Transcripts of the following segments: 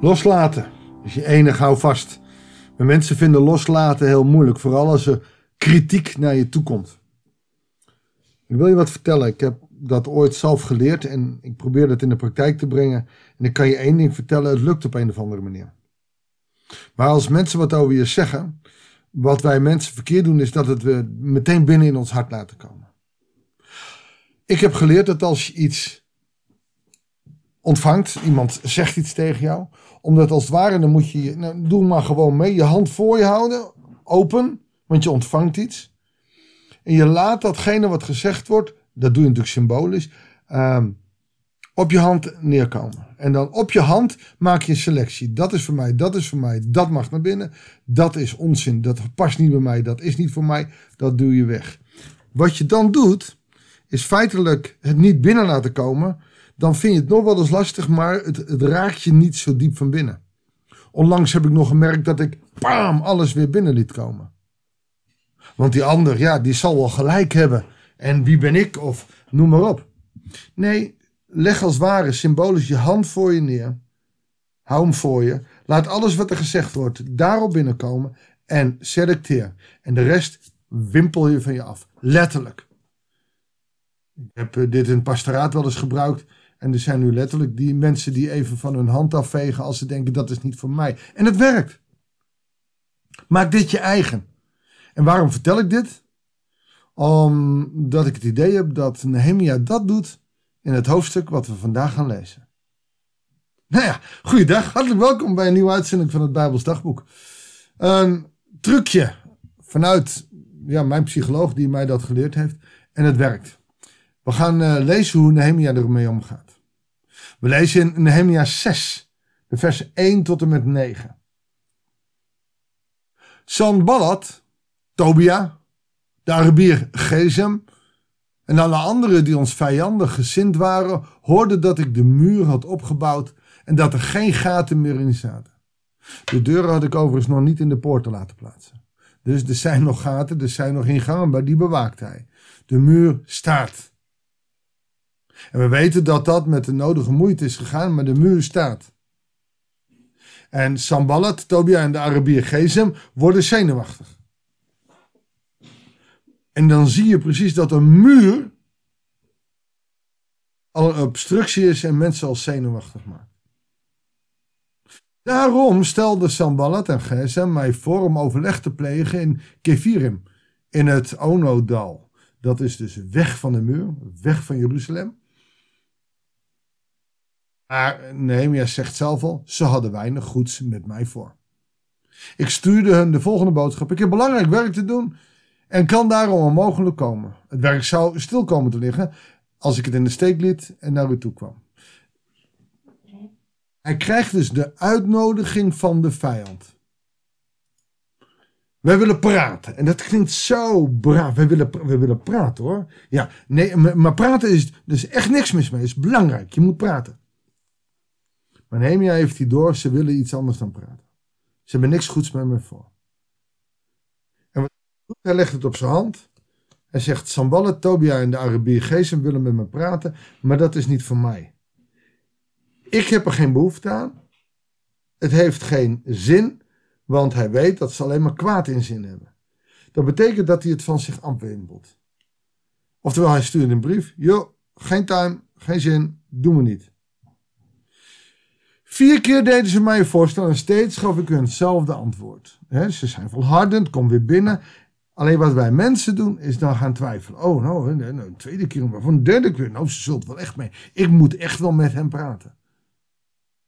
Loslaten is je enige houvast. Maar mensen vinden loslaten heel moeilijk, vooral als er kritiek naar je toe komt. Ik wil je wat vertellen. Ik heb dat ooit zelf geleerd en ik probeer dat in de praktijk te brengen. En ik kan je één ding vertellen: het lukt op een of andere manier. Maar als mensen wat over je zeggen, wat wij mensen verkeerd doen, is dat het we meteen binnen in ons hart laten komen. Ik heb geleerd dat als je iets ontvangt, iemand zegt iets tegen jou, omdat als het ware, dan moet je, nou, doe maar gewoon mee, je hand voor je houden, open, want je ontvangt iets. En je laat datgene wat gezegd wordt, dat doe je natuurlijk symbolisch, um, op je hand neerkomen. En dan op je hand maak je een selectie. Dat is voor mij, dat is voor mij, dat mag naar binnen. Dat is onzin, dat past niet bij mij, dat is niet voor mij, dat doe je weg. Wat je dan doet, is feitelijk het niet binnen laten komen. Dan vind je het nog wel eens lastig, maar het, het raakt je niet zo diep van binnen. Onlangs heb ik nog gemerkt dat ik, bam, alles weer binnen liet komen. Want die ander, ja, die zal wel gelijk hebben. En wie ben ik? Of noem maar op. Nee, leg als ware symbolisch je hand voor je neer. Hou hem voor je. Laat alles wat er gezegd wordt daarop binnenkomen. En selecteer. En de rest wimpel je van je af. Letterlijk. Ik heb eh, dit in pastoraat wel eens gebruikt. En er zijn nu letterlijk die mensen die even van hun hand afvegen als ze denken dat is niet voor mij. En het werkt. Maak dit je eigen. En waarom vertel ik dit? Omdat ik het idee heb dat Nehemia dat doet in het hoofdstuk wat we vandaag gaan lezen. Nou ja, goeiedag. Hartelijk welkom bij een nieuwe uitzending van het Bijbels Dagboek. Een trucje vanuit ja, mijn psycholoog die mij dat geleerd heeft. En het werkt. We gaan uh, lezen hoe Nehemia ermee omgaat. We lezen in Nehemia 6, de versen 1 tot en met 9. Sanballat, Tobia, de Arabier Gezem en alle anderen die ons vijandig gezind waren, hoorden dat ik de muur had opgebouwd en dat er geen gaten meer in zaten. De deuren had ik overigens nog niet in de poorten laten plaatsen. Dus er zijn nog gaten, er zijn nog ingangen, maar die bewaakt hij. De muur staat. En we weten dat dat met de nodige moeite is gegaan, maar de muur staat. En Sambalat, Tobia en de Arabier Gezem worden zenuwachtig. En dan zie je precies dat een muur al een obstructie is en mensen al zenuwachtig maakt. Daarom stelde Sambalat en Gezem mij voor om overleg te plegen in Kefirim, in het Ono-dal. Dat is dus weg van de muur, weg van Jeruzalem. Maar Nehemia zegt zelf al, ze hadden weinig goeds met mij voor. Ik stuurde hun de volgende boodschap. Ik heb belangrijk werk te doen en kan daarom onmogelijk komen. Het werk zou stil komen te liggen als ik het in de steek liet en naar u toe kwam. Hij krijgt dus de uitnodiging van de vijand. Wij willen praten. En dat klinkt zo braaf. Wij willen, wij willen praten hoor. Ja, nee, maar praten is, is echt niks mis mee. Het is belangrijk. Je moet praten. Maar Nehemia heeft hij door, ze willen iets anders dan praten. Ze hebben niks goeds met me voor. En hij legt het op zijn hand. Hij zegt, Samballet, Tobia en de Arabier Geesem willen met me praten, maar dat is niet voor mij. Ik heb er geen behoefte aan. Het heeft geen zin, want hij weet dat ze alleen maar kwaad in zin hebben. Dat betekent dat hij het van zich afwimpelt. Oftewel, hij stuurt een brief. Joh, geen time, geen zin, doen we niet. Vier keer deden ze mij een voorstel en steeds gaf ik hun hetzelfde antwoord. ze zijn volhardend, kom weer binnen. Alleen wat wij mensen doen, is dan gaan twijfelen. Oh, nou, nou een tweede keer, maar van een derde keer. Nou, ze zult wel echt mee. Ik moet echt wel met hem praten.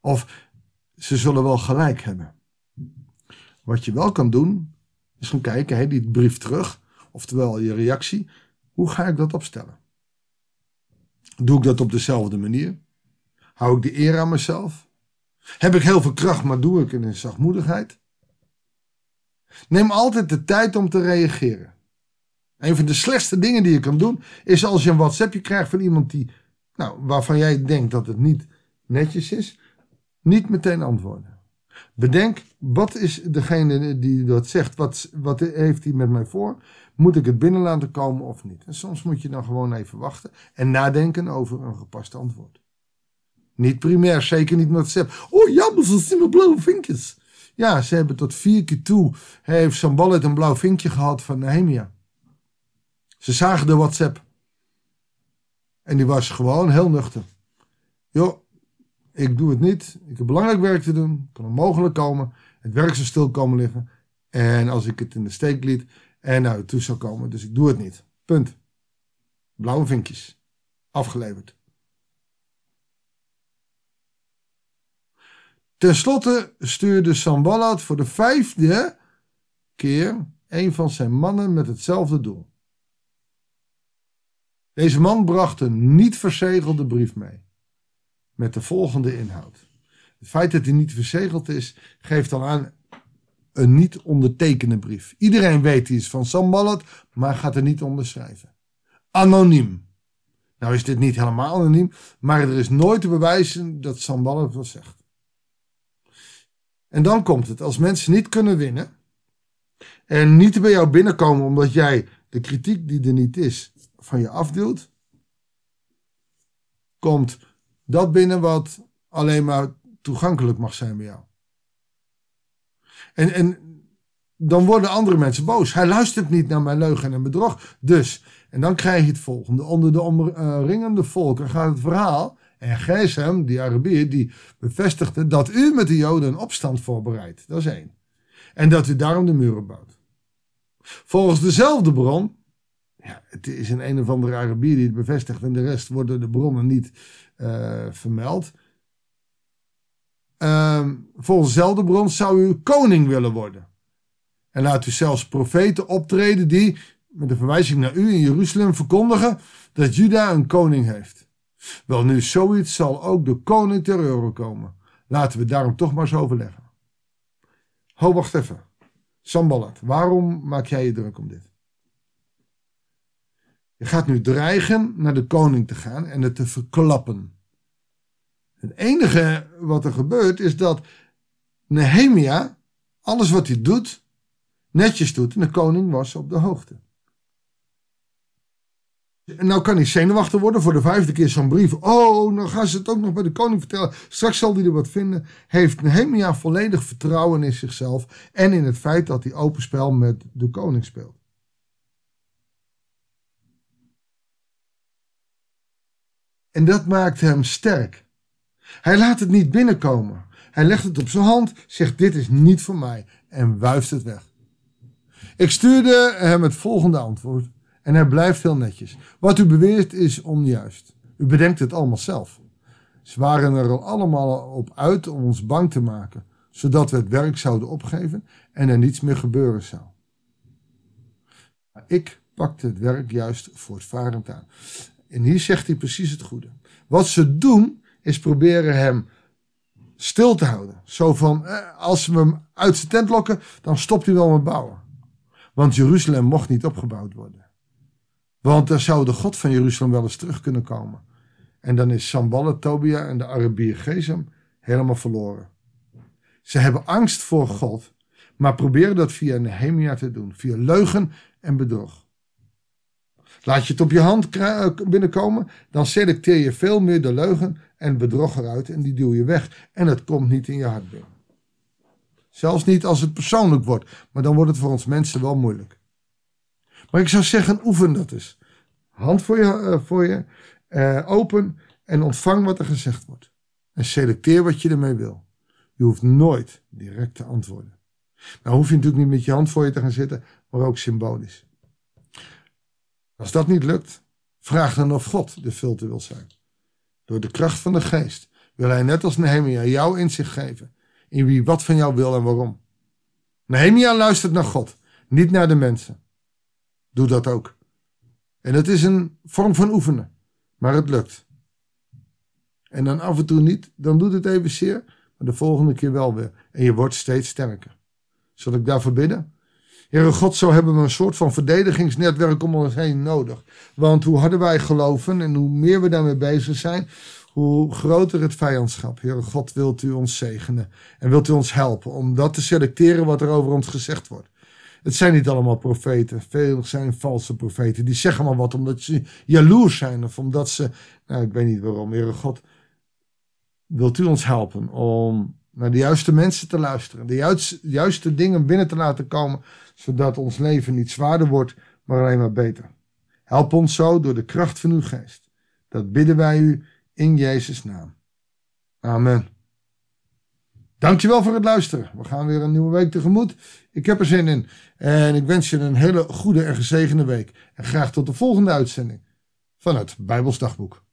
Of ze zullen wel gelijk hebben. Wat je wel kan doen, is gaan kijken, die brief terug. Oftewel je reactie. Hoe ga ik dat opstellen? Doe ik dat op dezelfde manier? Hou ik de eer aan mezelf? Heb ik heel veel kracht, maar doe ik in zachtmoedigheid? Neem altijd de tijd om te reageren. Een van de slechtste dingen die je kan doen, is als je een WhatsAppje krijgt van iemand die, nou, waarvan jij denkt dat het niet netjes is, niet meteen antwoorden. Bedenk, wat is degene die dat zegt, wat, wat heeft hij met mij voor? Moet ik het binnen laten komen of niet? En soms moet je dan gewoon even wachten en nadenken over een gepast antwoord. Niet primair, zeker niet met WhatsApp. Oh jammer, ze zien mijn blauwe vinkjes. Ja, ze hebben tot vier keer toe, heeft Sambalat een blauw vinkje gehad van Nehemia. Ze zagen de WhatsApp. En die was gewoon heel nuchter. Joh, ik doe het niet. Ik heb belangrijk werk te doen. Kan onmogelijk komen. Het werk zou stil komen liggen. En als ik het in de steek liet en naar toe zou komen. Dus ik doe het niet. Punt. Blauwe vinkjes. Afgeleverd. Ten slotte stuurde Sambalat voor de vijfde keer een van zijn mannen met hetzelfde doel. Deze man bracht een niet verzegelde brief mee. Met de volgende inhoud. Het feit dat hij niet verzegeld is, geeft al aan een niet ondertekende brief. Iedereen weet die is van Sambalat, maar gaat er niet onderschrijven. Anoniem. Nou is dit niet helemaal anoniem, maar er is nooit te bewijzen dat Sambalat wat zegt. En dan komt het, als mensen niet kunnen winnen en niet bij jou binnenkomen omdat jij de kritiek die er niet is van je afduwt, komt dat binnen wat alleen maar toegankelijk mag zijn bij jou. En, en dan worden andere mensen boos. Hij luistert niet naar mijn leugen en bedrog. Dus, en dan krijg je het volgende. Onder de omringende volken gaat het verhaal. En Gesem, die Arabier, die bevestigde dat u met de Joden een opstand voorbereidt. Dat is één. En dat u daarom de muren bouwt. Volgens dezelfde bron, ja, het is een een of andere Arabier die het bevestigt en de rest worden de bronnen niet uh, vermeld. Uh, volgens dezelfde bron zou u koning willen worden. En laat u zelfs profeten optreden die, met een verwijzing naar u in Jeruzalem, verkondigen dat Juda een koning heeft. Wel nu, zoiets zal ook de koning ter euro komen. Laten we daarom toch maar eens overleggen. Ho, wacht even. Sambalat, waarom maak jij je druk om dit? Je gaat nu dreigen naar de koning te gaan en het te verklappen. Het enige wat er gebeurt is dat Nehemia alles wat hij doet netjes doet en de koning was op de hoogte. Nou kan hij zenuwachtig worden voor de vijfde keer zo'n brief. Oh, dan gaan ze het ook nog bij de koning vertellen. Straks zal hij er wat vinden. Heeft Nehemia volledig vertrouwen in zichzelf en in het feit dat hij open spel met de koning speelt. En dat maakt hem sterk. Hij laat het niet binnenkomen. Hij legt het op zijn hand, zegt dit is niet voor mij en wuift het weg. Ik stuurde hem het volgende antwoord en hij blijft heel netjes. Wat u beweert is onjuist. U bedenkt het allemaal zelf. Ze waren er al allemaal op uit om ons bang te maken, zodat we het werk zouden opgeven en er niets meer gebeuren zou. Maar ik pakte het werk juist voortvarend aan. En hier zegt hij precies het goede. Wat ze doen, is proberen hem stil te houden. Zo van, eh, als we hem uit zijn tent lokken, dan stopt hij wel met bouwen. Want Jeruzalem mocht niet opgebouwd worden. Want dan zou de God van Jeruzalem wel eens terug kunnen komen. En dan is Samballat, Tobia en de Arabier Gezem helemaal verloren. Ze hebben angst voor God, maar proberen dat via Nehemia te doen. Via leugen en bedrog. Laat je het op je hand eh, binnenkomen, dan selecteer je veel meer de leugen en bedrog eruit en die duw je weg. En het komt niet in je hart binnen. Zelfs niet als het persoonlijk wordt, maar dan wordt het voor ons mensen wel moeilijk. Maar ik zou zeggen, oefen dat eens. Hand voor je, uh, voor je uh, open en ontvang wat er gezegd wordt. En selecteer wat je ermee wil. Je hoeft nooit direct te antwoorden. Nou hoef je natuurlijk niet met je hand voor je te gaan zitten, maar ook symbolisch. Als dat niet lukt, vraag dan of God de filter wil zijn. Door de kracht van de geest wil hij net als Nehemia jou inzicht geven in wie wat van jou wil en waarom. Nehemia luistert naar God, niet naar de mensen. Doe dat ook. En het is een vorm van oefenen, maar het lukt. En dan af en toe niet, dan doet het even zeer, maar de volgende keer wel weer. En je wordt steeds sterker. Zal ik daarvoor bidden? Heere God, zo hebben we een soort van verdedigingsnetwerk om ons heen nodig. Want hoe harder wij geloven en hoe meer we daarmee bezig zijn, hoe groter het vijandschap. Heere God, wilt u ons zegenen en wilt u ons helpen om dat te selecteren wat er over ons gezegd wordt. Het zijn niet allemaal profeten. Veel zijn valse profeten. Die zeggen maar wat omdat ze jaloers zijn of omdat ze, nou ik weet niet waarom. Heere God, wilt u ons helpen om naar de juiste mensen te luisteren, de juiste, juiste dingen binnen te laten komen, zodat ons leven niet zwaarder wordt, maar alleen maar beter. Help ons zo door de kracht van uw geest. Dat bidden wij u in Jezus' naam. Amen. Dankjewel voor het luisteren. We gaan weer een nieuwe week tegemoet. Ik heb er zin in. En ik wens je een hele goede en gezegende week. En graag tot de volgende uitzending van het Bijbelsdagboek.